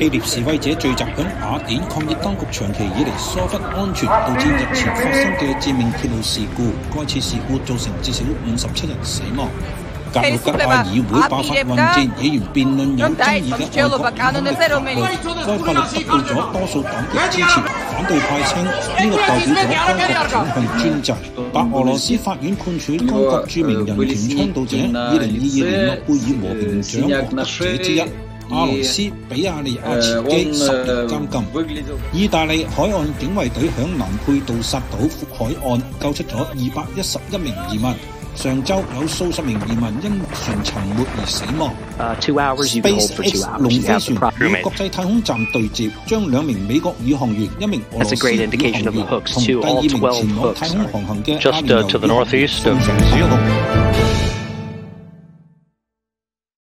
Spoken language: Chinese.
系列示威者聚集紧雅典抗議當局長期以嚟疏忽安全，導致日前發生嘅致命鐵路事故。該次事故造成至少五十七人死亡。格魯吉爾議會爆發混戰，議員辯論有關議會安全的法律，得到咗多數黨籍支持反對派稱呢個代表咗當局反向專制。白俄羅斯法院判處该國著名人權倡導者、二零二二年诺贝尔和平獎獲得者之一。阿罗斯比亚利亚茨基十枚金金，意大利海岸警卫队响南佩杜萨岛海岸救出咗二百一十一名移民。上周有数十名移民因船沉没而死亡。SpaceX 龙飞船与国际太空站对接，将两名美国宇航员、一名俄罗斯宇航员同第二名前往太空航行嘅阿联酋宇航员